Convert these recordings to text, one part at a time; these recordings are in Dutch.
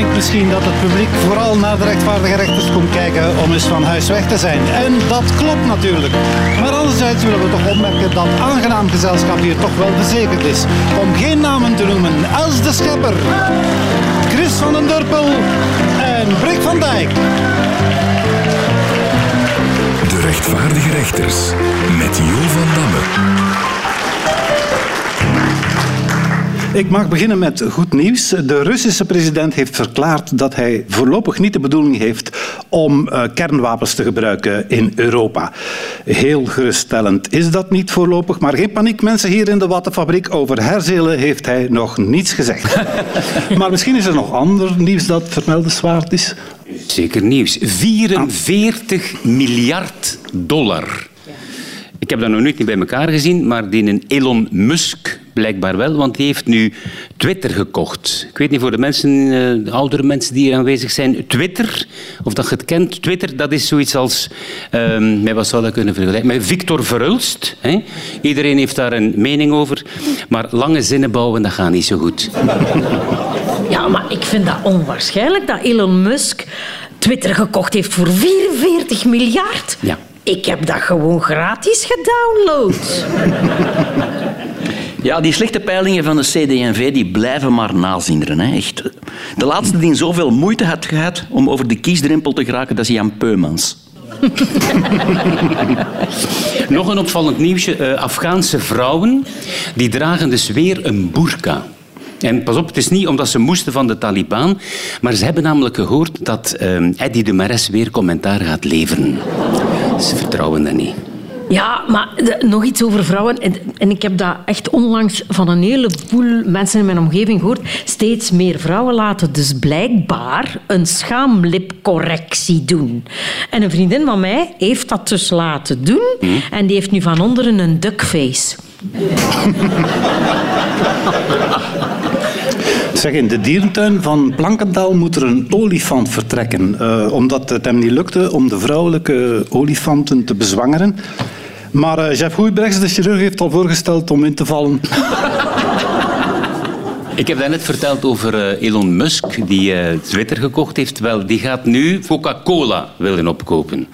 denkt misschien dat het publiek vooral naar de rechtvaardige rechters komt kijken om eens van huis weg te zijn. En dat klopt natuurlijk. Maar anderzijds willen we toch opmerken dat aangenaam gezelschap hier toch wel verzekerd is. Om geen namen te noemen. Els de Schepper, Chris van den Durpel en Brik van Dijk. De rechtvaardige rechters met Jo van Damme. Ik mag beginnen met goed nieuws. De Russische president heeft verklaard dat hij voorlopig niet de bedoeling heeft om uh, kernwapens te gebruiken in Europa. Heel geruststellend is dat niet voorlopig, maar geen paniek mensen hier in de wattenfabriek. Over herzelen heeft hij nog niets gezegd. maar misschien is er nog ander nieuws dat vermeldenswaard is. Zeker nieuws. 44 miljard dollar. Ik heb dat nog nooit niet bij elkaar gezien, maar die Elon Musk blijkbaar wel, want die heeft nu Twitter gekocht. Ik weet niet voor de mensen, eh, de oudere mensen die hier aanwezig zijn, Twitter, of dat je het kent. Twitter, dat is zoiets als, um, met wat zou dat kunnen vergelijken? Met Victor Verhulst. Hè? Iedereen heeft daar een mening over, maar lange zinnen bouwen, dat gaat niet zo goed. Ja, maar ik vind dat onwaarschijnlijk dat Elon Musk Twitter gekocht heeft voor 44 miljard. Ja. Ik heb dat gewoon gratis gedownload. Ja, die slechte peilingen van de CD&V die blijven maar nazinderen. Hè. Echt. De laatste die zoveel moeite had gehad om over de kiesdrempel te geraken, dat is Jan Peumans. Nog een opvallend nieuwsje. Uh, Afghaanse vrouwen die dragen dus weer een burka. En pas op, het is niet omdat ze moesten van de Taliban, maar ze hebben namelijk gehoord dat uh, Eddie de Mares weer commentaar gaat leveren. Ze vertrouwen dat niet. Ja, maar nog iets over vrouwen. En, en, ik heb dat echt onlangs van een heleboel mensen in mijn omgeving gehoord. Steeds meer vrouwen laten dus blijkbaar een schaamlipcorrectie doen. En een vriendin van mij heeft dat dus laten doen. Hm? En die heeft nu van onderen een duckface. Zeg, in de dierentuin van Blankendaal moet er een olifant vertrekken. Uh, omdat het hem niet lukte om de vrouwelijke olifanten te bezwangeren. Maar uh, Jeff Goeibrechts, de chirurg, heeft al voorgesteld om in te vallen. Ik heb net verteld over uh, Elon Musk, die uh, Twitter gekocht heeft. Wel, die gaat nu Coca-Cola willen opkopen.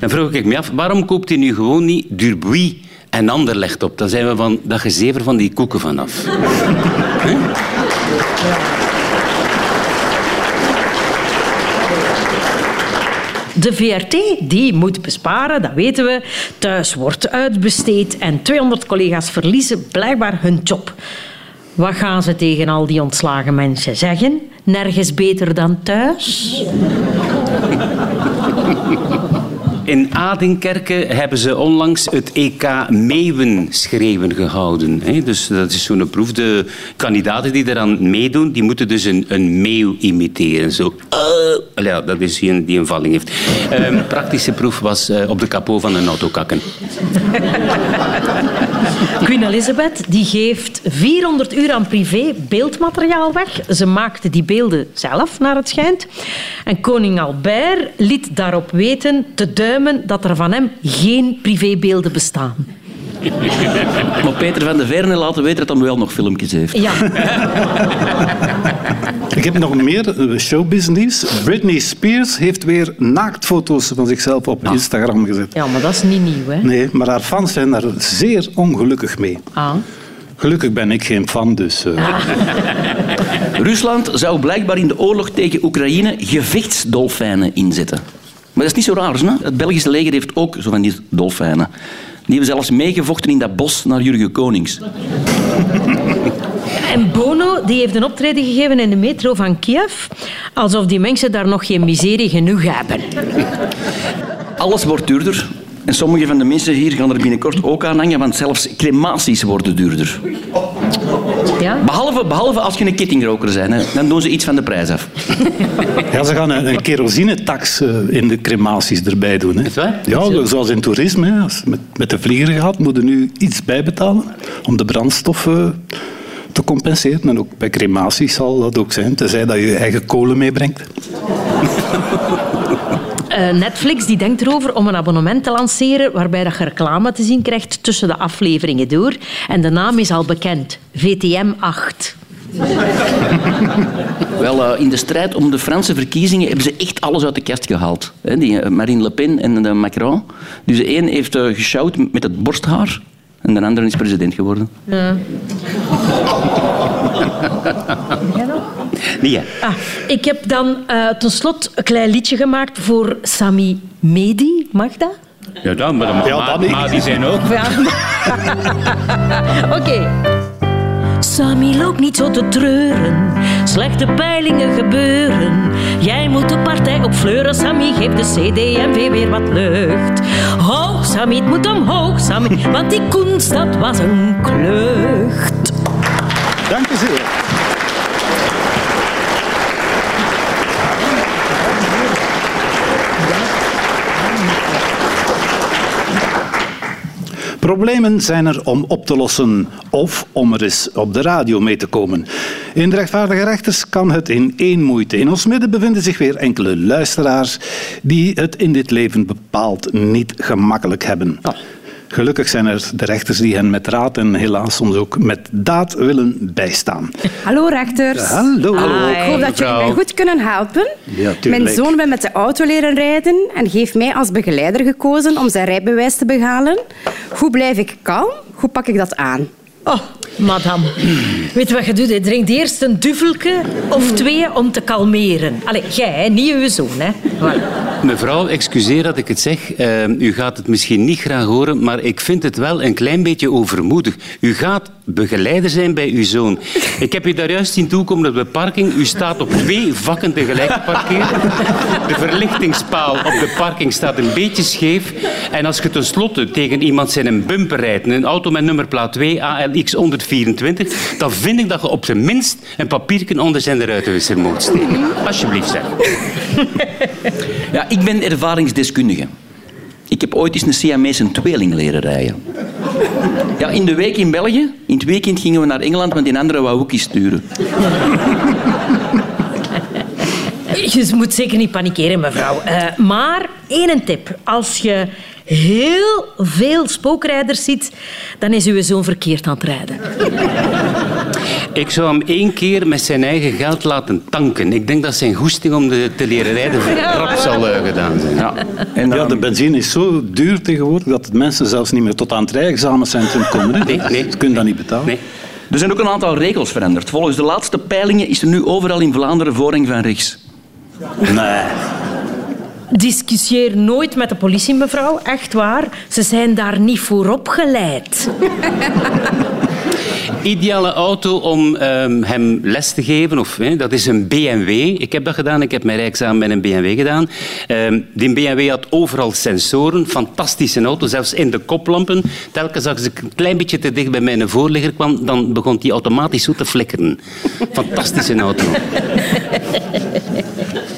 Dan vroeg ik me af, waarom koopt hij nu gewoon niet Durbuy en Anderlecht op? Dan zijn we van dat gezever van die koeken vanaf. huh? De VRT die moet besparen, dat weten we. Thuis wordt uitbesteed en 200 collega's verliezen blijkbaar hun job. Wat gaan ze tegen al die ontslagen mensen zeggen? Nergens beter dan thuis? In Adinkerken hebben ze onlangs het EK Meeuwen schreeuwen gehouden. Dus dat is zo'n proef. De kandidaten die eraan meedoen, die moeten dus een, een meeuw imiteren. Zo. Uh, ja, dat is die een, die een valling heeft. Um, praktische proef was uh, op de kapot van een auto kakken. Queen Elizabeth die geeft 400 uur aan privé beeldmateriaal weg. Ze maakte die beelden zelf, naar het schijnt. En koning Albert liet daarop weten te duimen dat er van hem geen privébeelden bestaan. Maar Peter van de Verne laten weten dat hij wel nog filmpjes heeft. Ja. Ik heb nog meer eh, showbusiness. Britney Spears heeft weer naaktfoto's van zichzelf op Instagram gezet. Ja, maar dat is niet nieuw, hè? Nee, maar haar fans zijn daar zeer ongelukkig mee. Ah. Gelukkig ben ik geen fan, dus... Uh... Rusland zou blijkbaar in de oorlog tegen Oekraïne gevechtsdolfijnen inzetten. Maar dat is niet zo raar. Hè? Het Belgische leger heeft ook zo van die dolfijnen. Die hebben zelfs meegevochten in dat bos naar Jurgen Konings. En Bono die heeft een optreden gegeven in de metro van Kiev, alsof die mensen daar nog geen miserie genoeg hebben. Alles wordt duurder. En sommige van de mensen hier gaan er binnenkort ook aan hangen, want zelfs crematies worden duurder. Ja? Behalve, behalve als je een kettingroker bent, hè. dan doen ze iets van de prijs af. Ja, ze gaan een, een kerosinetax eh, in de crematies erbij doen. Hè. Ja, zoals in toerisme. Hè. Als je met, met de vlieger gaat, moeten nu iets bijbetalen om de brandstoffen te compenseren. En ook bij crematies zal dat ook zijn, tenzij dat je je eigen kolen meebrengt. Uh, Netflix die denkt erover om een abonnement te lanceren waarbij dat je reclame te zien krijgt tussen de afleveringen door. En de naam is al bekend. VTM 8. Wel, eh, in de strijd om de Franse verkiezingen hebben ze echt alles uit de kast gehaald. Die, eh, Marine Le Pen en de Macron. Dus de een heeft uh, met het borsthaar en de andere is president geworden. Ja. Nee, ja. Ah, ik heb dan uh, ten een klein liedje gemaakt voor Sami Medi. Mag dat? Ja, dan, maar, dan, Ja, maar, dan niet. maar die zijn ook. Ja. Oké. Sammy, loop niet zo te treuren. Slechte peilingen gebeuren. Jij moet de partij opfleuren. Sammy, geef de CD&V weer wat lucht. Hoog, Sammy, het moet omhoog, Sammy. Want die Koens, dat was een klucht. Dank u zeer. Problemen zijn er om op te lossen of om er eens op de radio mee te komen. In de rechtvaardige rechters kan het in één moeite. In ons midden bevinden zich weer enkele luisteraars die het in dit leven bepaald niet gemakkelijk hebben. Gelukkig zijn er de rechters die hen met raad en helaas soms ook met daad willen bijstaan. Hallo rechters. Hallo. Ik hoop dat jullie mij goed kunnen helpen. Ja, tuurlijk. Mijn zoon wil met de auto leren rijden en heeft mij als begeleider gekozen om zijn rijbewijs te behalen. Hoe blijf ik kalm? Hoe pak ik dat aan? Oh, madame. Weet wat je doet? Je drinkt eerst een duvelke of twee om te kalmeren. Allee, jij, niet uw zoon. Hè. Voilà. Mevrouw, excuseer dat ik het zeg. Eh, u gaat het misschien niet graag horen, maar ik vind het wel een klein beetje overmoedig. U gaat begeleider zijn bij uw zoon. Ik heb u daar juist zien toekomen op de parking. U staat op twee vakken tegelijk geparkeerd. De verlichtingspaal op de parking staat een beetje scheef. En als je tenslotte tegen iemand zijn een bumper rijdt, een auto met nummerplaat 2 ALX 124, dan vind ik dat je op zijn minst een papiertje onder zijn ruitenwisser moet steken. Alsjeblieft, zeg. Ja, ik ben ervaringsdeskundige. Ik heb ooit eens een Siamese tweeling leren rijden. Ja, in de week in België. In het weekend gingen we naar Engeland, want die andere wou ook eens sturen. Je moet zeker niet panikeren, mevrouw. Eh, maar één tip. Als je heel veel spookrijders ziet, dan is uw zoon verkeerd aan het rijden. Ik zou hem één keer met zijn eigen geld laten tanken. Ik denk dat zijn goesting om de, te leren rijden rap zal gedaan zijn. Ja. En Ja, dan- de benzine is zo duur tegenwoordig dat mensen zelfs niet meer tot aan het rijexamencentrum komen. hè. Nee, nee. Ze kunnen dat niet betalen. Nee. Er zijn ook een aantal regels veranderd. Volgens de laatste peilingen is er nu overal in Vlaanderen voorrang van rechts. Nee. Discussieer nooit met de politie, mevrouw. Echt waar. Ze zijn daar niet voor opgeleid. Ideale auto om ehm, hem les te geven, of, hè, dat is een BMW. Ik heb dat gedaan, ik heb mijn rijexamen met een BMW gedaan. Ehm, die BMW had overal sensoren, fantastische auto, zelfs in de koplampen. Telkens als ik een klein beetje te dicht bij mijn voorligger kwam, dan begon die automatisch zo te flikkeren. Fantastische auto.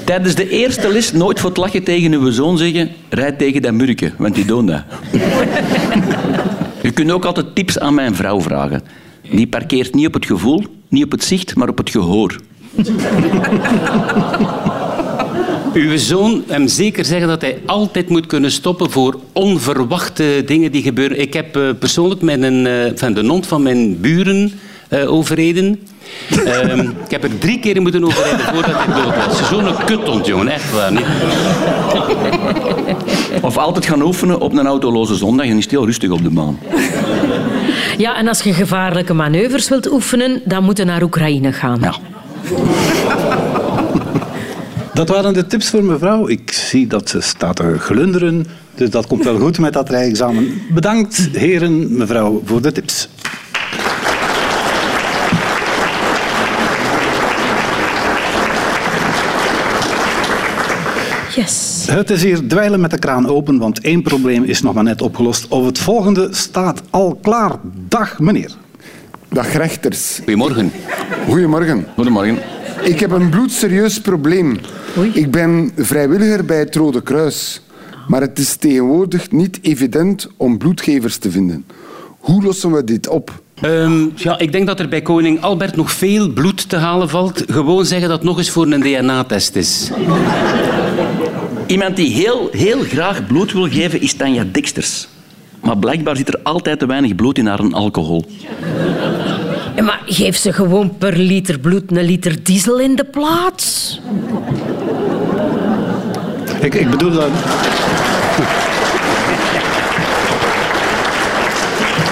Tijdens de eerste les nooit voor het lachen tegen uw zoon zeggen... Rijd tegen dat murken, want die doen dat. U kunt ook altijd tips aan mijn vrouw vragen. Die parkeert niet op het gevoel, niet op het zicht, maar op het gehoor. Uw zoon hem zeker zeggen dat hij altijd moet kunnen stoppen voor onverwachte dingen die gebeuren. Ik heb eh, persoonlijk met een, eh, van de hond van mijn buren eh, overreden. Ehm, ik heb er drie keer moeten overrijden voordat hij dood was. Zo'n kuthond, jongen. Echt waar. Niet? Of altijd gaan oefenen op een autoloze zondag en is het heel rustig op de baan. Ja, en als je gevaarlijke manoeuvres wilt oefenen, dan moet je naar Oekraïne gaan. Ja. Dat waren de tips voor mevrouw. Ik zie dat ze staat te glunderen. Dus dat komt wel goed met dat rijexamen. Bedankt, heren, mevrouw, voor de tips. Yes. Het is hier dweilen met de kraan open, want één probleem is nog maar net opgelost. Of het volgende staat al klaar. Dag, meneer. Dag rechters. Goedemorgen. Goedemorgen. Goedemorgen. Ik heb een bloedserieus probleem. Oei. Ik ben vrijwilliger bij het Rode Kruis. Maar het is tegenwoordig niet evident om bloedgevers te vinden. Hoe lossen we dit op? Ehm, ja, ik denk dat er bij koning Albert nog veel bloed te halen valt. Gewoon zeggen dat het nog eens voor een DNA-test is. Iemand die heel, heel graag bloed wil geven is Tanja Dexters. Maar blijkbaar zit er altijd te weinig bloed in haar alcohol. Ja, maar geef ze gewoon per liter bloed een liter diesel in de plaats. Ik, ik bedoel dat...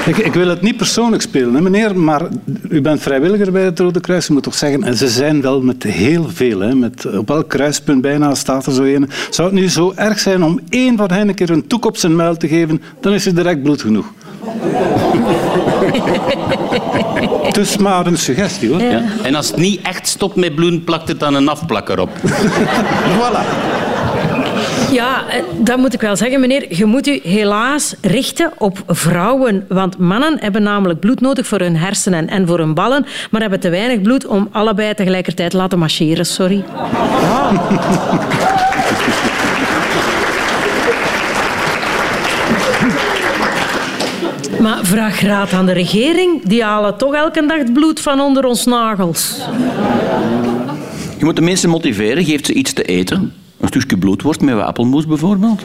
Ik, ik wil het niet persoonlijk spelen, hè, meneer, maar u bent vrijwilliger bij het Rode Kruis, u moet toch zeggen, en ze zijn wel met heel veel, hè, met, op elk kruispunt bijna staat er zo een. Zou het nu zo erg zijn om één van hen een keer een toek op zijn muil te geven, dan is er direct bloed genoeg. Het is maar een suggestie, hoor. Ja. En als het niet echt stopt met bloeden, plakt het dan een afplakker op. Voilà. Ja, eh, dat moet ik wel zeggen, meneer. Je moet u helaas richten op vrouwen. Want mannen hebben namelijk bloed nodig voor hun hersenen en voor hun ballen, maar hebben te weinig bloed om allebei tegelijkertijd te laten marcheren. Sorry. Maar vraag raad aan de regering. Die halen toch elke dag bloed van onder ons nagels. Je moet de mensen motiveren, geeft ze iets te eten. Een stukje bloedworst met appelmoes bijvoorbeeld.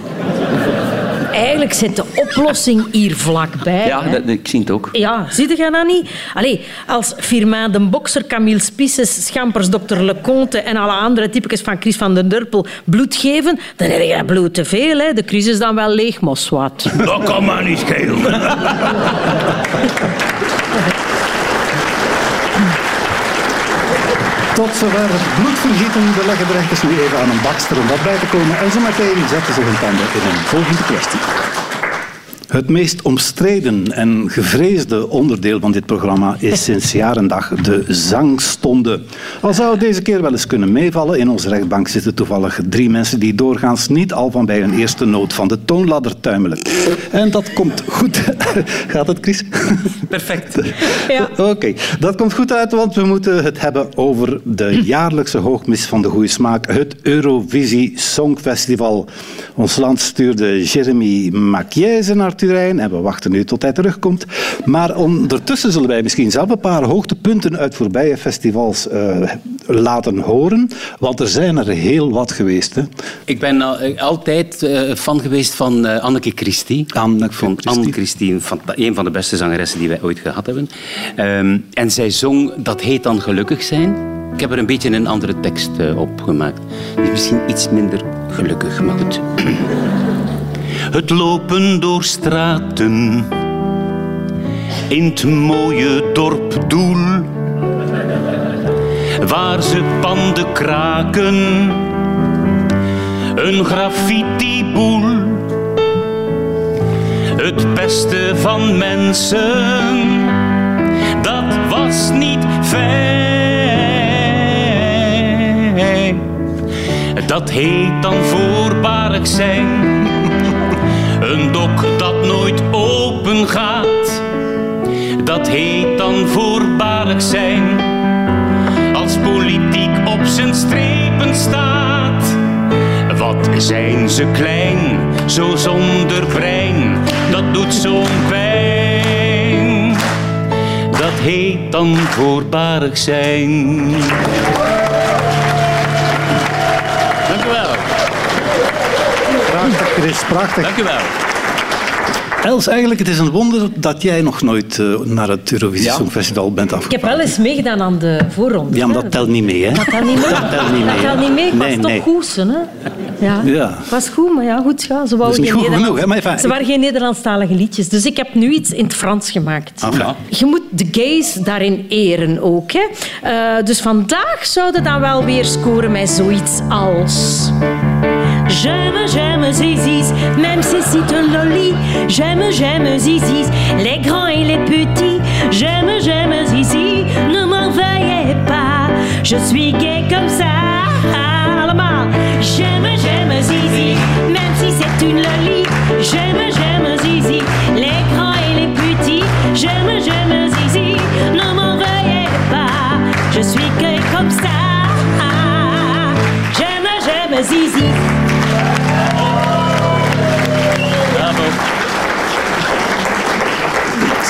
Eigenlijk zit de oplossing hier vlakbij. Ja, dat, ik zie het ook. Ja, zie je dat niet? Allee, als Firmin de Bokser, Camille Spisses, Schampers, Dr. Leconte en alle andere typetjes van Chris van den Durpel bloed geven, dan heb je dat bloed te veel. Hè. De crisis is dan wel leeg, mos wat. Dat kan maar niet schelen. Tot zover het bloedvergieten. We leggen de rechters nu even aan een bakster om wat bij te komen. En zo meteen zetten ze hun tanden in een volgende kwestie. Het meest omstreden en gevreesde onderdeel van dit programma is sinds jaar en dag de zangstonde. Al zou het deze keer wel eens kunnen meevallen, in onze rechtbank zitten toevallig drie mensen die doorgaans niet al van bij hun eerste noot van de toonladder tuimelen. En dat komt goed. Gaat het, Chris? Perfect. Ja. Oké, dat komt goed uit, want we moeten het hebben over de jaarlijkse hoogmis van de goede smaak, het Eurovisie Songfestival. Ons land stuurde Jeremy Machiese naar Turijn en we wachten nu tot hij terugkomt. Maar ondertussen zullen wij misschien zelf een paar hoogtepunten uit voorbije festivals eh, laten horen, want er zijn er heel wat geweest. Hè. Ik ben al- altijd eh, fan geweest van eh, Anneke Christie. Anneke Ik vond Christie. Anne Christie een, van de beste zangeressen die wij ooit gehad hebben. Ehm, en zij zong Dat heet dan gelukkig zijn. Ik heb er een beetje een andere tekst eh, op gemaakt. Die is misschien iets minder gelukkig, maar goed. Het lopen door straten in het mooie dorp Doel waar ze panden kraken. Een graffiti-boel. Het beste van mensen, dat was niet fijn. Dat heet dan voorbarig zijn. Een dok dat nooit open gaat. Dat heet dan voorbarig zijn als politiek op zijn strepen staat. Wat zijn ze klein, zo zonder brein, dat doet zo'n pijn. Dat heet dan voorbarig zijn. Prachtig, Chris, prachtig. Dank u wel. Els, eigenlijk het is een wonder dat jij nog nooit eh, naar het Eurovisie Ja. Songfestival bent Ik heb afgegaan. wel eens meegedaan aan de voorronde. Ja, maar dat telt niet mee, hè? Dat telt niet mee. Dat telt niet mee. Dat telt niet mee. Ik was Nee, toch goed, hè? Ja. Ja. Het was goed, maar ja, goed. Ja, ze, wouden niet geen goed Nederlands- genoeg, hè, maar enfin, ze waren geen Nederlandstalige liedjes. Dus ik heb nu iets in het Frans gemaakt. Ja. Je moet de gays daarin eren ook. Hè. Eh, dus vandaag zouden dan wel weer scoren met zoiets als... J'aime, j'aime Zizis, même si c'est un loli. J'aime, j'aime Zizis, les grands et les petits. J'aime, j'aime Zizi, ne m'en veuillez pas. Je suis gay comme ça. J'aime, j'aime Zizi, même si c'est une loli. J'aime, j'aime Zizi, les grands et les petits. J'aime, j'aime Zizi,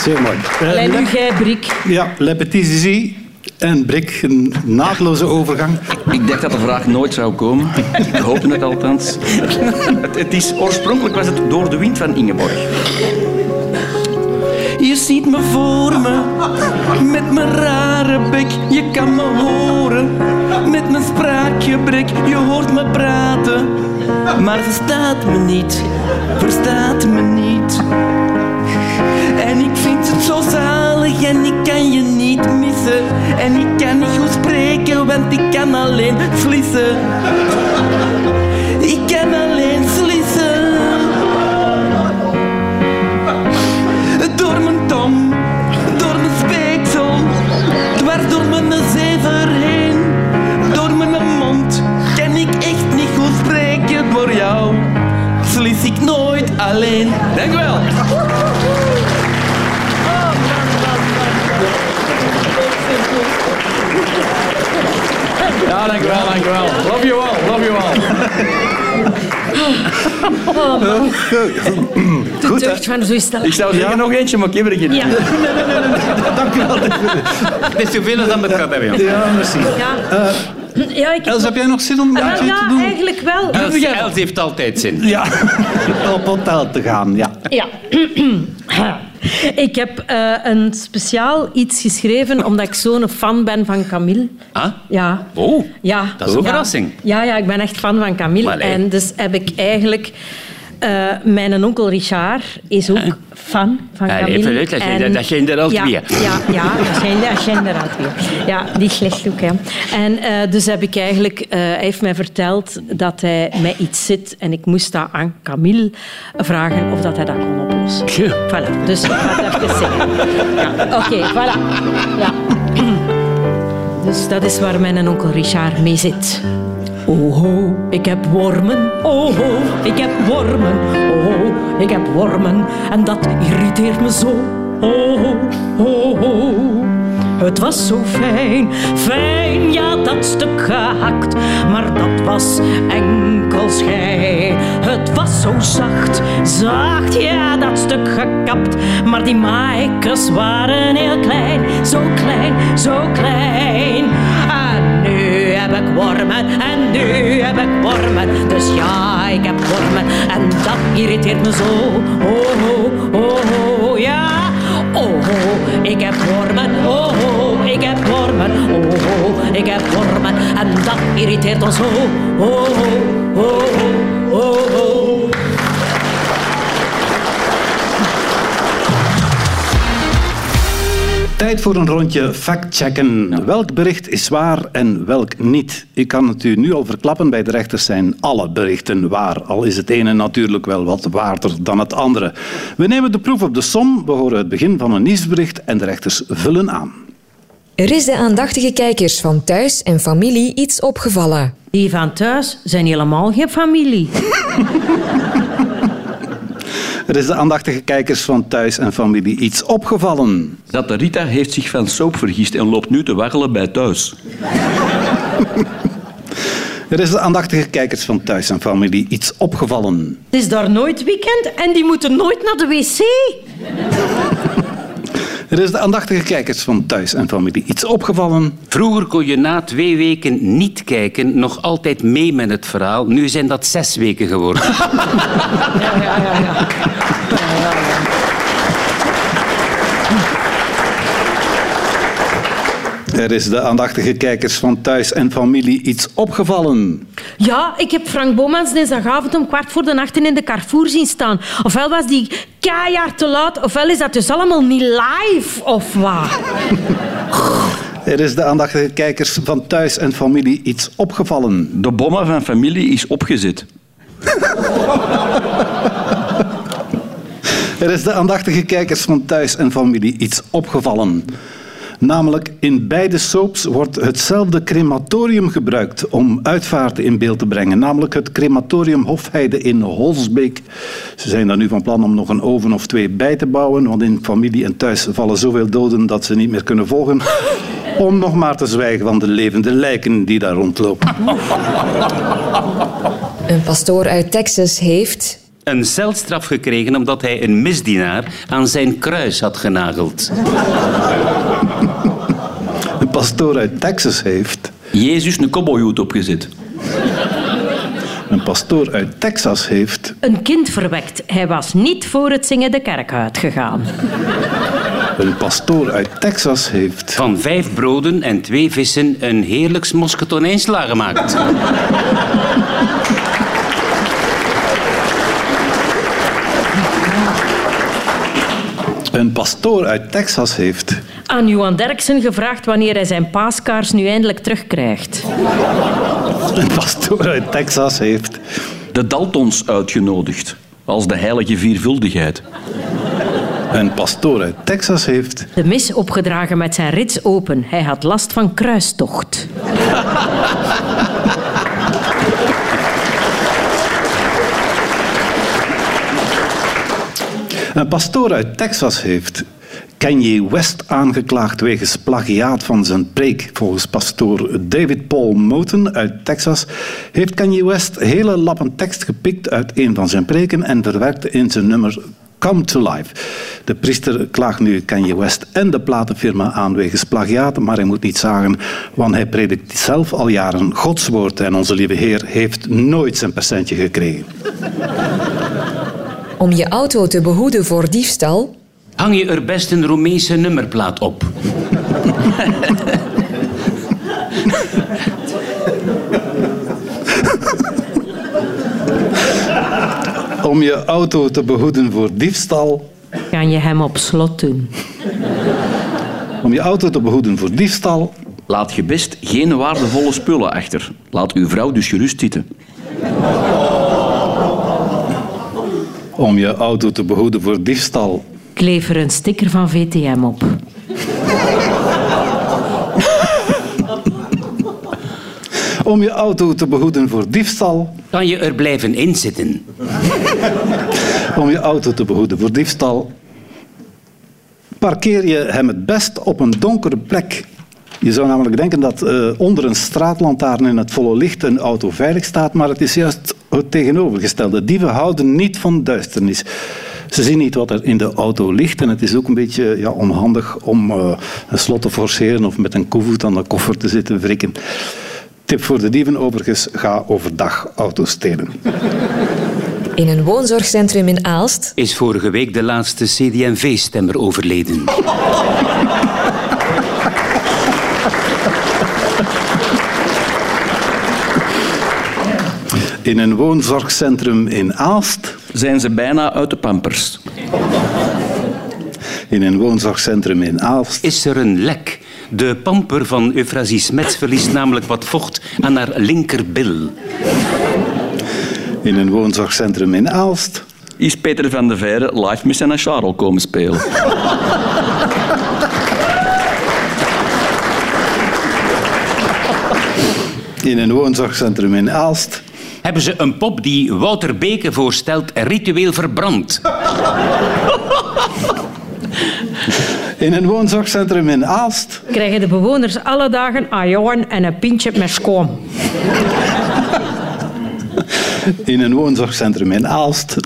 Zeer mooi. Alleen nu jij, Brik. Ja, Le Petit Zizi en Brik, een naadloze overgang. Ik dacht dat de vraag nooit zou komen. Ik hoopte het althans. Het, het is, oorspronkelijk was het Door de Wind van Ingeborg. je ziet me voor me. Met mijn rare bek, je kan me horen. Met mijn spraakgebrek, je hoort me praten. Maar verstaat me niet, verstaat me niet. En ik vind het zo zalig en ik kan je niet missen. En ik kan niet goed spreken, want ik kan alleen slissen. Ik kan alleen slissen. Door mijn tong, door mijn speeksel, dwars door mijn zever heen. Door mijn mond kan ik echt niet goed spreken voor jou. Slis ik nooit alleen. Dank u wel. Ja, dank u wel, dank u wel. Love you all, love you all. De Goed, hè? deugd van zo stellen. Ik zou zeggen nog eentje, maar ik heb er geen. Ja. Dank u wel. Het is zoveel als dat we het gehad hebben. Ja, merci. Ja. Ja, ik Els, heb jij nog zin om Ah, wel, te ja, doen? eigenlijk wel. Els, Els heeft altijd zin. Ja, op hotel te gaan, ja. Ja. Ik heb eh, een speciaal iets geschreven omdat ik zo'n fan ben van Camille. Ah? Ja. Oh, Ja. dat is een Ja. verrassing. Ja, ja, ik ben echt fan van Camille. En dus heb ik eigenlijk... eh, mijn onkel Richard is ook fan van Camille. even uit, dat zijn- er al ja, twee. Ja, ja dat, zijn, er al twee. Ja, die slecht ook. Hè. En eh, dus heb ik eigenlijk... eh, hij heeft mij verteld dat hij met iets zit en ik moest dat aan Camille vragen of dat hij dat kon oplossen. Tje. Voilà, dus ik ga het even zeggen. Ja, Oké, voilà. Ja. Dus dat is waar mijn onkel Richard mee zit. Oh, ho, ik heb wormen. Oh, ho, ik heb wormen. Oh, ho, ik heb wormen. En dat irriteert me zo. Oh, ho, oh, ho. Het was zo fijn, fijn, ja, dat stuk gehakt. Maar dat was enkel schijn. Het was zo zacht, zacht, ja, dat stuk gekapt. Maar die maaikers waren heel klein, zo klein, zo klein. Nu heb ik wormen, en nu heb ik wormen. Dus ja, ik heb wormen, en dat irriteert me zo. Oh, oh, oh, oh, ja. Oh, oh, ik heb wormen, oh, oh, ik heb wormen, oh, oh, ik heb wormen. En dat irriteert ons zo. Oh, oh, oh, oh, Tijd voor een rondje factchecken. Welk bericht is waar en welk niet? Ik kan het u nu al verklappen, bij de rechters zijn alle berichten waar. Al is het ene natuurlijk wel wat waarder dan het andere. We nemen de proef op de som, we horen het begin van een nieuwsbericht en de rechters vullen aan. Er is de aandachtige kijkers van thuis en familie iets opgevallen. Die van thuis zijn helemaal geen familie. Er is de aandachtige kijkers van thuis en familie iets opgevallen. Zat Rita heeft zich van soap vergist en loopt nu te waggelen bij thuis. Er is de aandachtige kijkers van thuis en familie iets opgevallen. Het is daar nooit weekend en die moeten nooit naar de wc. Er is de aandachtige kijkers van thuis en familie iets opgevallen. Vroeger kon je na twee weken niet kijken nog altijd mee met het verhaal. Nu zijn dat zes weken geworden. Er is de aandachtige kijkers van thuis en familie iets opgevallen. Ja, ik heb Frank Bomans dinsdagavond om kwart voor de nacht in de Carrefour zien staan. Ofwel was die keihard te laat, ofwel is dat dus allemaal niet live, of wat? Er is de aandachtige kijkers van thuis en familie iets opgevallen. De bomma van familie is opgezet. Er is de aandachtige kijkers van thuis en familie iets opgevallen. Namelijk, in beide soaps wordt hetzelfde crematorium gebruikt om uitvaarten in beeld te brengen. Namelijk het crematorium Hofheide in Holsbeek. Ze zijn daar nu van plan om nog een oven of twee bij te bouwen, want in familie en thuis vallen zoveel doden dat ze niet meer kunnen volgen. Om nog maar te zwijgen van de levende lijken die daar rondlopen. Een pastoor uit Texas heeft Een celstraf gekregen omdat hij een misdienaar aan zijn kruis had genageld. Een pastoor uit Texas heeft... Jezus een cowboyhoed opgezet. Een pastoor uit Texas heeft... Een kind verwekt. Hij was niet voor het zingen de kerk uitgegaan. Een pastoor uit Texas heeft... Van vijf broden en twee vissen een heerlijks mosketonijnsla gemaakt. Een pastoor uit Texas heeft... Aan Johan Derksen gevraagd wanneer hij zijn paaskaars nu eindelijk terugkrijgt. Een pastoor uit Texas heeft... De Daltons uitgenodigd. Als de heilige viervuldigheid. Een pastoor uit Texas heeft... De mis opgedragen met zijn rits open. Hij had last van kruistocht. Een pastoor uit Texas heeft Kanye West aangeklaagd wegens plagiaat van zijn preek. Volgens pastoor David Paul Moten uit Texas heeft Kanye West hele lappen tekst gepikt uit een van zijn preken en verwerkte in zijn nummer Come to Life. De priester klaagt nu Kanye West en de platenfirma aan wegens plagiaat, maar hij moet niet zagen, want hij predikt zelf al jaren Gods woord en onze lieve Heer heeft nooit zijn percentje gekregen. Om je auto te behoeden voor diefstal, Hang je er best een Roemeense nummerplaat op? Om je auto te behoeden voor diefstal, Kan je hem op slot doen? om je auto te behoeden voor diefstal, Laat je best geen waardevolle spullen achter. Laat uw vrouw dus gerust zitten. Om je auto te behoeden voor diefstal, Kleef er een sticker van VTM op. om je auto te behoeden voor diefstal, Kan je er blijven inzitten? om je auto te behoeden voor diefstal, parkeer je hem het best op een donkere plek. Je zou namelijk denken dat eh, onder een straatlantaarn in het volle licht een auto veilig staat, maar het is juist het tegenovergestelde. Dieven houden niet van duisternis. Ze zien niet wat er in de auto ligt en het is ook een beetje ja, onhandig om eh, een slot te forceren of met een koevoet aan de koffer te zitten wrikken. Tip voor de dieven overigens, ga overdag auto's stelen. in een woonzorgcentrum in Aalst, Is vorige week de laatste CD&V-stemmer overleden. In een woonzorgcentrum in Aalst, Zijn ze bijna uit de pampers. in een woonzorgcentrum in Aalst, Is er een lek? De pamper van Euphrasie Smets verliest namelijk wat vocht aan haar linkerbil. in een woonzorgcentrum in Aalst, Is Peter van de Veire live met zijn Charles komen spelen. in een woonzorgcentrum in Aalst, Hebben ze een pop die Wouter Beke voorstelt ritueel verbrand? in een woonzorgcentrum in Aalst, Krijgen de bewoners alle dagen ajoen en een pintje met schoon. in een woonzorgcentrum in Aalst,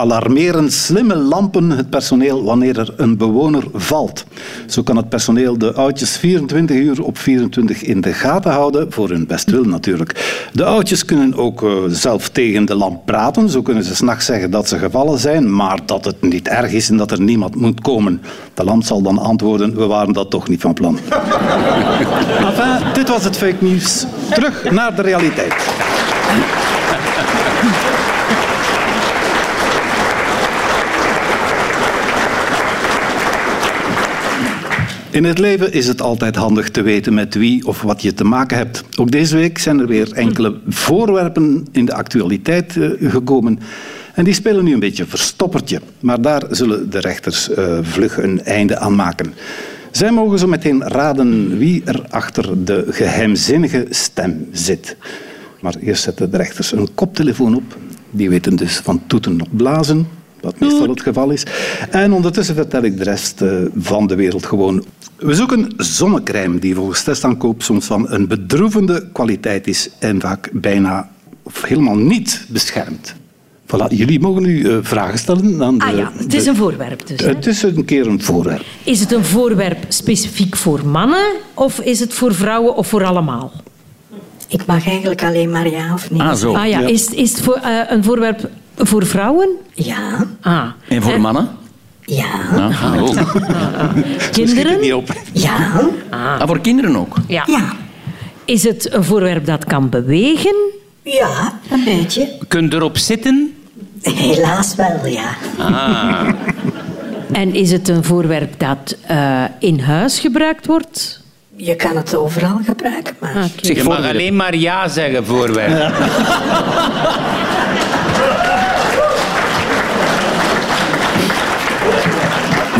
alarmeren slimme lampen het personeel wanneer er een bewoner valt. Zo kan het personeel de oudjes 24 uur op 24 in de gaten houden, voor hun bestwil natuurlijk. De oudjes kunnen ook eh, zelf tegen de lamp praten. Zo kunnen ze s'nachts zeggen dat ze gevallen zijn, maar dat het niet erg is en dat er niemand moet komen. De lamp zal dan antwoorden, we waren dat toch niet van plan. enfin, dit was het fake nieuws. Terug naar de realiteit. In het leven is het altijd handig te weten met wie of wat je te maken hebt. Ook deze week zijn er weer enkele voorwerpen in de actualiteit eh, gekomen. En die spelen nu een beetje verstoppertje. Maar daar zullen de rechters eh, vlug een einde aan maken. Zij mogen zo meteen raden wie er achter de geheimzinnige stem zit. Maar eerst zetten de rechters een koptelefoon op. Die weten dus van toeten op blazen, wat meestal het geval is. En ondertussen vertel ik de rest eh, van de wereld gewoon. We zoeken zonnecrème die volgens testaankoop soms van een bedroevende kwaliteit is en vaak bijna of helemaal niet beschermt. Voilà, jullie mogen nu eh, vragen stellen aan de... Ah ja, het is de- een voorwerp dus. Het is een keer een voorwerp. Is het een voorwerp specifiek voor mannen of is het voor vrouwen of voor allemaal? Ik mag eigenlijk alleen maar ja of nee. Ah, zo. Ah ja, is, is het voor, eh, een voorwerp voor vrouwen? Ja, Ah. En voor mannen? Ja. Ah, ook. Kinderen? Niet op. Ja. Ah, voor kinderen ook. Ja. Ja. Is het een voorwerp dat kan bewegen? Ja, een beetje. Kun je erop zitten? Helaas wel, ja. Ah. En is het een voorwerp dat eh, in huis gebruikt wordt? Je kan het overal gebruiken, maar... Ah. Zeg, Je mag alleen maar ja zeggen, voorwerp.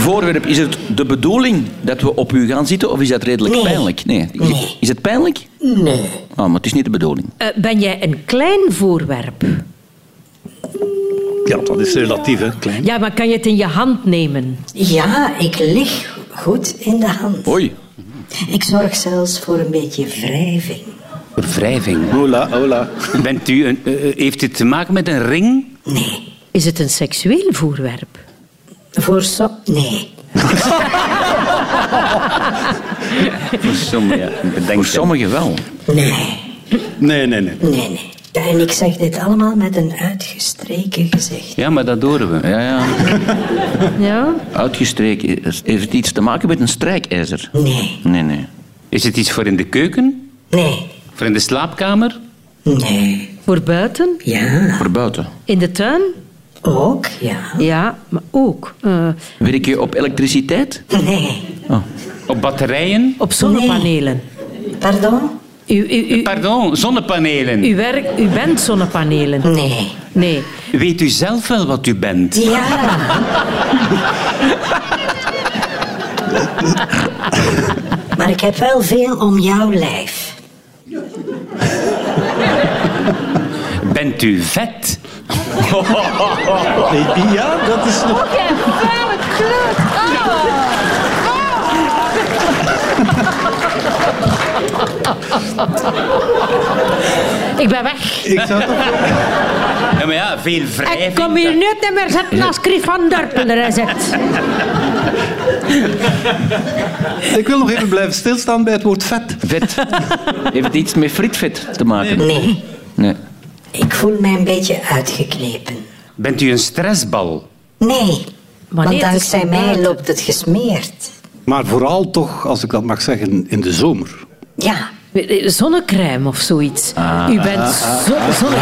Voorwerp, is het de bedoeling dat we op u gaan zitten of is dat redelijk Nee. pijnlijk? Nee. Is, Nee. Het, is het pijnlijk? Nee. Ah, maar het is niet de bedoeling. Eh, ben jij een klein voorwerp? Ja, dat is relatief, hè, klein. Ja, maar kan je het in je hand nemen? Ja, ik lig goed in de hand. Oei. Ik zorg zelfs voor een beetje wrijving. Voor wrijving. Hola, hola. Bent u een, eh, heeft het te maken met een ring? Nee. Is het een seksueel voorwerp? Voor zo... Nee. Voor sommigen, Voor sommigen wel. Nee. Nee, nee, nee. Nee, nee. En ik zeg dit allemaal met een uitgestreken gezicht. Ja, maar dat horen we. Ja, ja. Ja. Uitgestreken. Heeft het iets te maken met een strijkijzer? Nee. Nee, nee. Is het iets voor in de keuken? Nee. Voor in de slaapkamer? Nee. Voor buiten? Ja. Voor buiten. In de tuin? Ook, ja. Ja, maar ook. eh, Werk je op elektriciteit? Nee. Op batterijen? op zonnepanelen. Pardon? U, u, u, Pardon, zonnepanelen. u, werk, u bent zonnepanelen. Nee. Nee. Weet u zelf wel wat u bent? Ja. maar ik heb wel veel om jouw lijf. Bent u vet? Ja, dat is nog... Ik ben weg. Ik zou toch... Ja, maar ja, veel wrijving. Ik kom hier niet meer zitten als Chris van Dorpel er zit. Ik wil nog even blijven stilstaan bij het woord vet. Vet. Heeft het iets met frietvet te maken? Nee. Nee. Ik voel mij een beetje uitgeknepen. Bent u een stressbal? Nee. Want dankzij mij loopt het gesmeerd. Maar vooral toch, als ik dat mag zeggen, in de zomer. Ja. Zonnecrème of zoiets. U bent zo, zonne...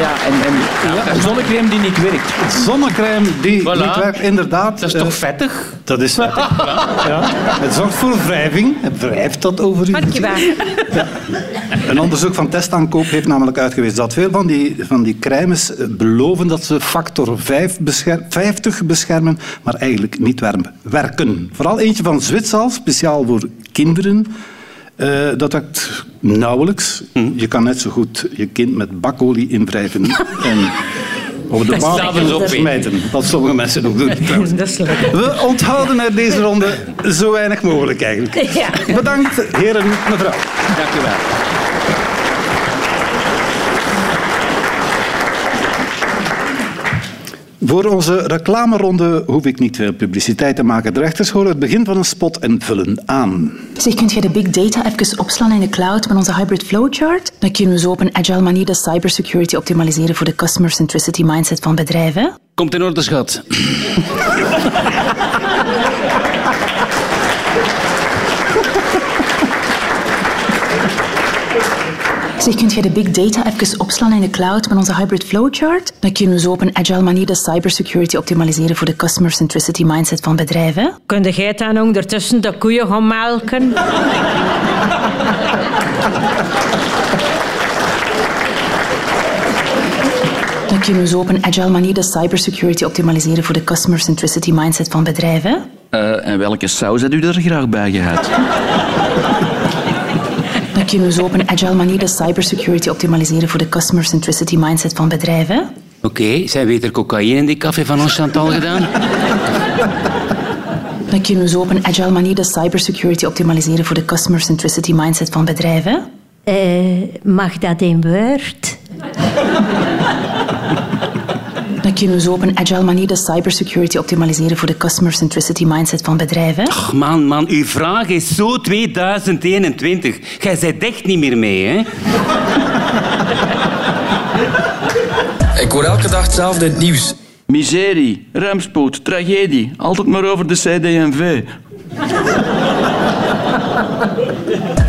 Ja, en, en ja, een zonnecrème die niet werkt. Zonnecrème die Voilà. niet werkt, inderdaad. Dat is eh, toch vettig? Dat is vettig. ja. Het zorgt voor wrijving. Het wrijft dat over u. Dankjewel. Een onderzoek van Testaankoop heeft namelijk uitgewezen dat veel van die, van die crèmes eh, beloven dat ze factor 5 bescher- 50 beschermen, maar eigenlijk niet werken. Vooral eentje van Zwitsal, speciaal voor kinderen. Eh, dat werkt nauwelijks. Je kan net zo goed je kind met bakolie invrijven en op de baan smijten. Wat sommige mensen ook doen. We onthouden uit deze ronde zo weinig mogelijk eigenlijk. Ja. Bedankt, heren, mevrouw. Dank u wel. Voor onze reclameronde hoef ik niet veel publiciteit te maken. De rechters horen het begin van een spot en vullen aan. Zeg, kunt je de big data even opslaan in de cloud met onze hybrid flowchart? Dan kunnen we zo op een agile manier de cybersecurity optimaliseren voor de customer centricity mindset van bedrijven. Komt in orde, schat. Zeg, kunt je de big data even opslaan in de cloud met onze hybrid flowchart? Dan kunnen we zo op een agile manier de cybersecurity optimaliseren voor de customer centricity mindset van bedrijven. Kun jij dan ondertussen de koeien gaan melken? Dan kunnen we zo op een agile manier de cybersecurity optimaliseren voor de customer centricity mindset van bedrijven. Eh, en welke saus had u er graag bij gehad? Dan kunnen we zo op een agile manier de cybersecurity optimaliseren voor de customer centricity mindset van bedrijven. Oké, zijn weet er cocaïne in die café van ons Chantal gedaan? Dan kunnen we zo op een agile manier de cybersecurity optimaliseren voor de customer centricity mindset van bedrijven. Eh, mag dat in Word? Kunnen we zo op een agile manier de cybersecurity optimaliseren voor de customer centricity mindset van bedrijven. Ach, man, man, uw vraag is zo 2021. Jij zit echt niet meer mee, hè? Ik hoor elke dag hetzelfde het nieuws. Miserie, ruimspoed, tragedie. Altijd maar over de CD&V.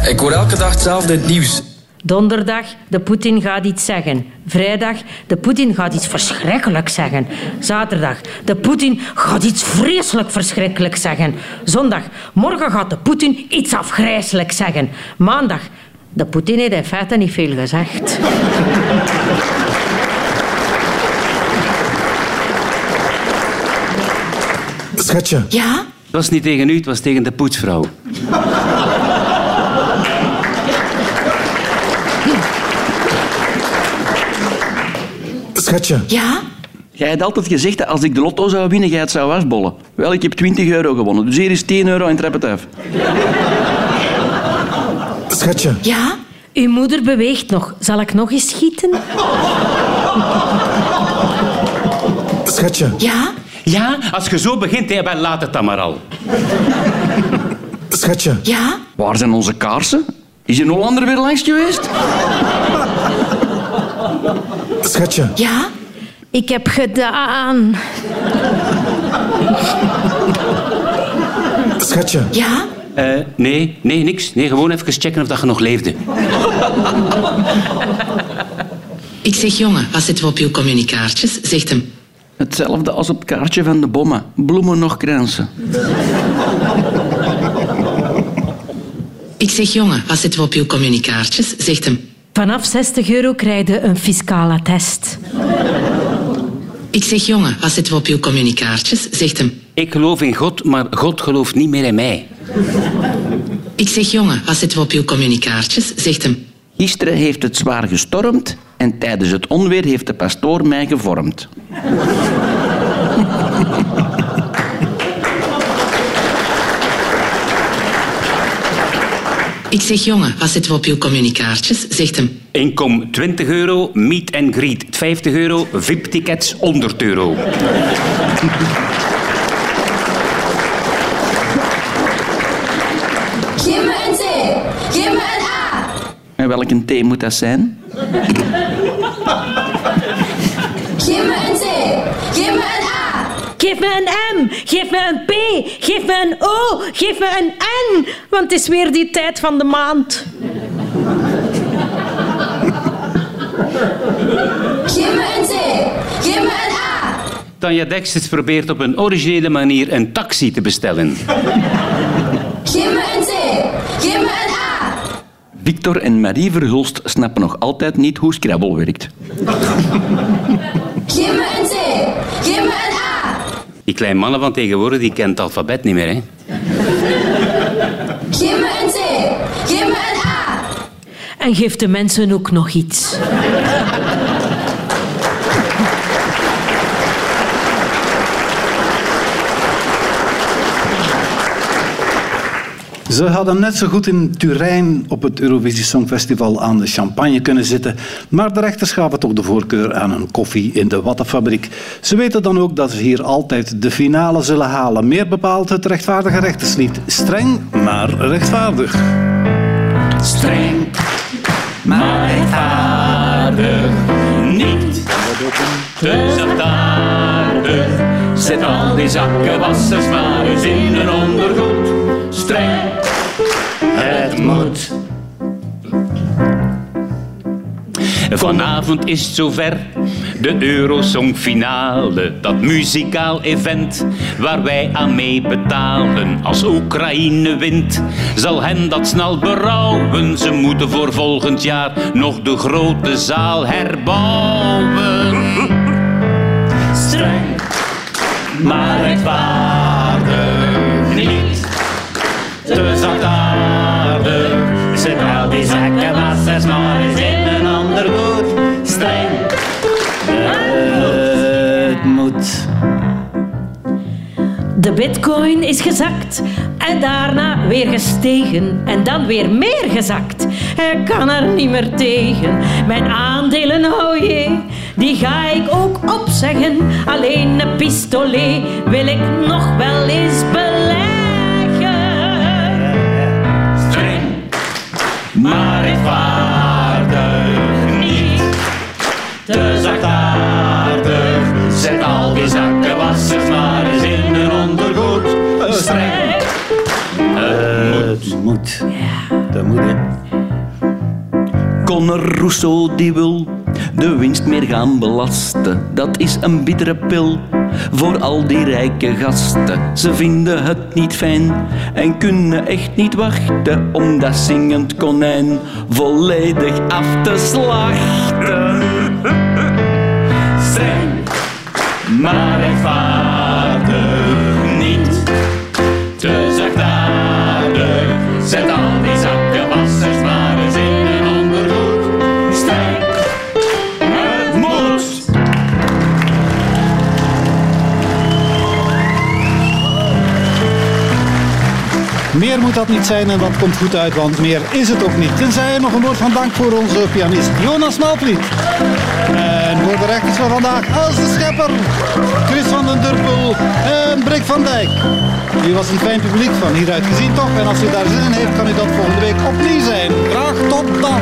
Ik hoor elke dag hetzelfde het nieuws. Donderdag, de Poetin gaat iets zeggen. Vrijdag, de Poetin gaat iets verschrikkelijk zeggen. Zaterdag, de Poetin gaat iets vreselijk verschrikkelijk zeggen. Zondag, morgen gaat de Poetin iets afgrijselijk zeggen. Maandag, de Poetin heeft in feite niet veel gezegd. Schatje. Ja? Het was niet tegen u, het was tegen de poetsvrouw. Schatje. Ja? Jij hebt altijd gezegd dat als ik de lotto zou winnen, jij het zou wasbollen. Wel, ik heb 20 euro gewonnen, dus hier is 10 euro en trap het af. Schatje. Ja? Uw moeder beweegt nog. Zal ik nog eens schieten? Schatje. Ja? Ja, als je zo begint, hè, laat het dan maar al. Schatje. Ja? Waar zijn onze kaarsen? Is een Hollander weer langs geweest? Schatje. Ja? Ik heb gedaan. Schatje. Ja? Eh, nee, nee, niks. Nee, gewoon even checken of dat je nog leefde. Ik zeg, jongen, wat zitten we op uw communicaartjes? Zegt hem. Hetzelfde als op het kaartje van de bommen. Bloemen nog kransen. Ik zeg, jongen, wat zitten we op uw communicaartjes? Zegt hem. Vanaf 60 euro krijg je een fiscaal attest. Ik zeg, jongen, wat zitten we op uw communicaartjes? Zegt hem. Ik geloof in God, maar God gelooft niet meer in mij. Ik zeg, jongen, wat zitten we op uw communicaartjes? Zegt hem. Gisteren heeft het zwaar gestormd en tijdens het onweer heeft de pastoor mij gevormd. Ik zeg, jongen, wat zitten we op uw communicaartjes? Zegt hem. Inkom 20 euro, meet and greet 50 euro, VIP-tickets 100 euro. Geef me een C. Geef me een A. En welke thee moet dat zijn? Geef me een C. Geef me een A. Geef me een M, geef me een P, geef me een O, geef me een N. Want het is weer die tijd van de maand. Geef me een C. Geef me een A. Tanja Dexter probeert op een originele manier een taxi te bestellen. Geef me een C. Geef me een A. Victor en Marie Verhulst snappen nog altijd niet hoe Scrabble werkt. Geef me een C. Geef me een A. Die kleine mannen van tegenwoordig die kent het alfabet niet meer. Hè? Geef me een C. Geef me een A. En geef de mensen ook nog iets. Ze hadden net zo goed in Turijn op het Eurovisie Songfestival aan de champagne kunnen zitten, maar de rechters gaven toch de voorkeur aan een koffie in de Wattenfabriek. Ze weten dan ook dat ze hier altijd de finale zullen halen. Meer bepaalt het rechtvaardige rechterslied. Streng, maar rechtvaardig. Streng, maar rechtvaardig. Niet te zachtaardig. Zet al die zakkenwassers maar eens in een ondergoed. Streng, het moet. Vanavond is het zover, de Eurosongfinale, dat muzikaal event waar wij aan mee betalen. Als Oekraïne wint, zal hen dat snel berouwen. Ze moeten voor volgend jaar nog de grote zaal herbouwen. Streng, maar rechtvaardig. Te zachtaardig. Zet al die zakkenwassers maar eens in een ander goed. Streng, het moet. De bitcoin is gezakt en daarna weer gestegen en dan weer meer gezakt. Hij kan er niet meer tegen. Mijn aandelen, oh jee, die ga ik ook opzeggen. Alleen een pistolet wil ik nog wel eens beleggen. Maar rechtvaardig. Niet te zachtaardig. Zet al die die zakkenwassers maar eens in de ondergoed. Streng. Het moet. Dat moet, hè. Conor Rousseau die wil de winst meer gaan belasten. Dat is een bittere pil voor al die rijke gasten. Ze vinden het niet fijn en kunnen echt niet wachten om dat zingend konijn volledig af te slachten. Streng, maar rechtvaardig dat niet zijn en dat komt goed uit, want meer is het ook niet. Tenzij nog een woord van dank voor onze pianist Jonas Malvliet. En voor de rechters van vandaag Els de Schepper, Chris van den Durpel en Brik van Dijk. U was een fijn publiek van hieruit gezien toch? En als u daar zin in heeft, kan u dat volgende week opnieuw zijn. Graag tot dan.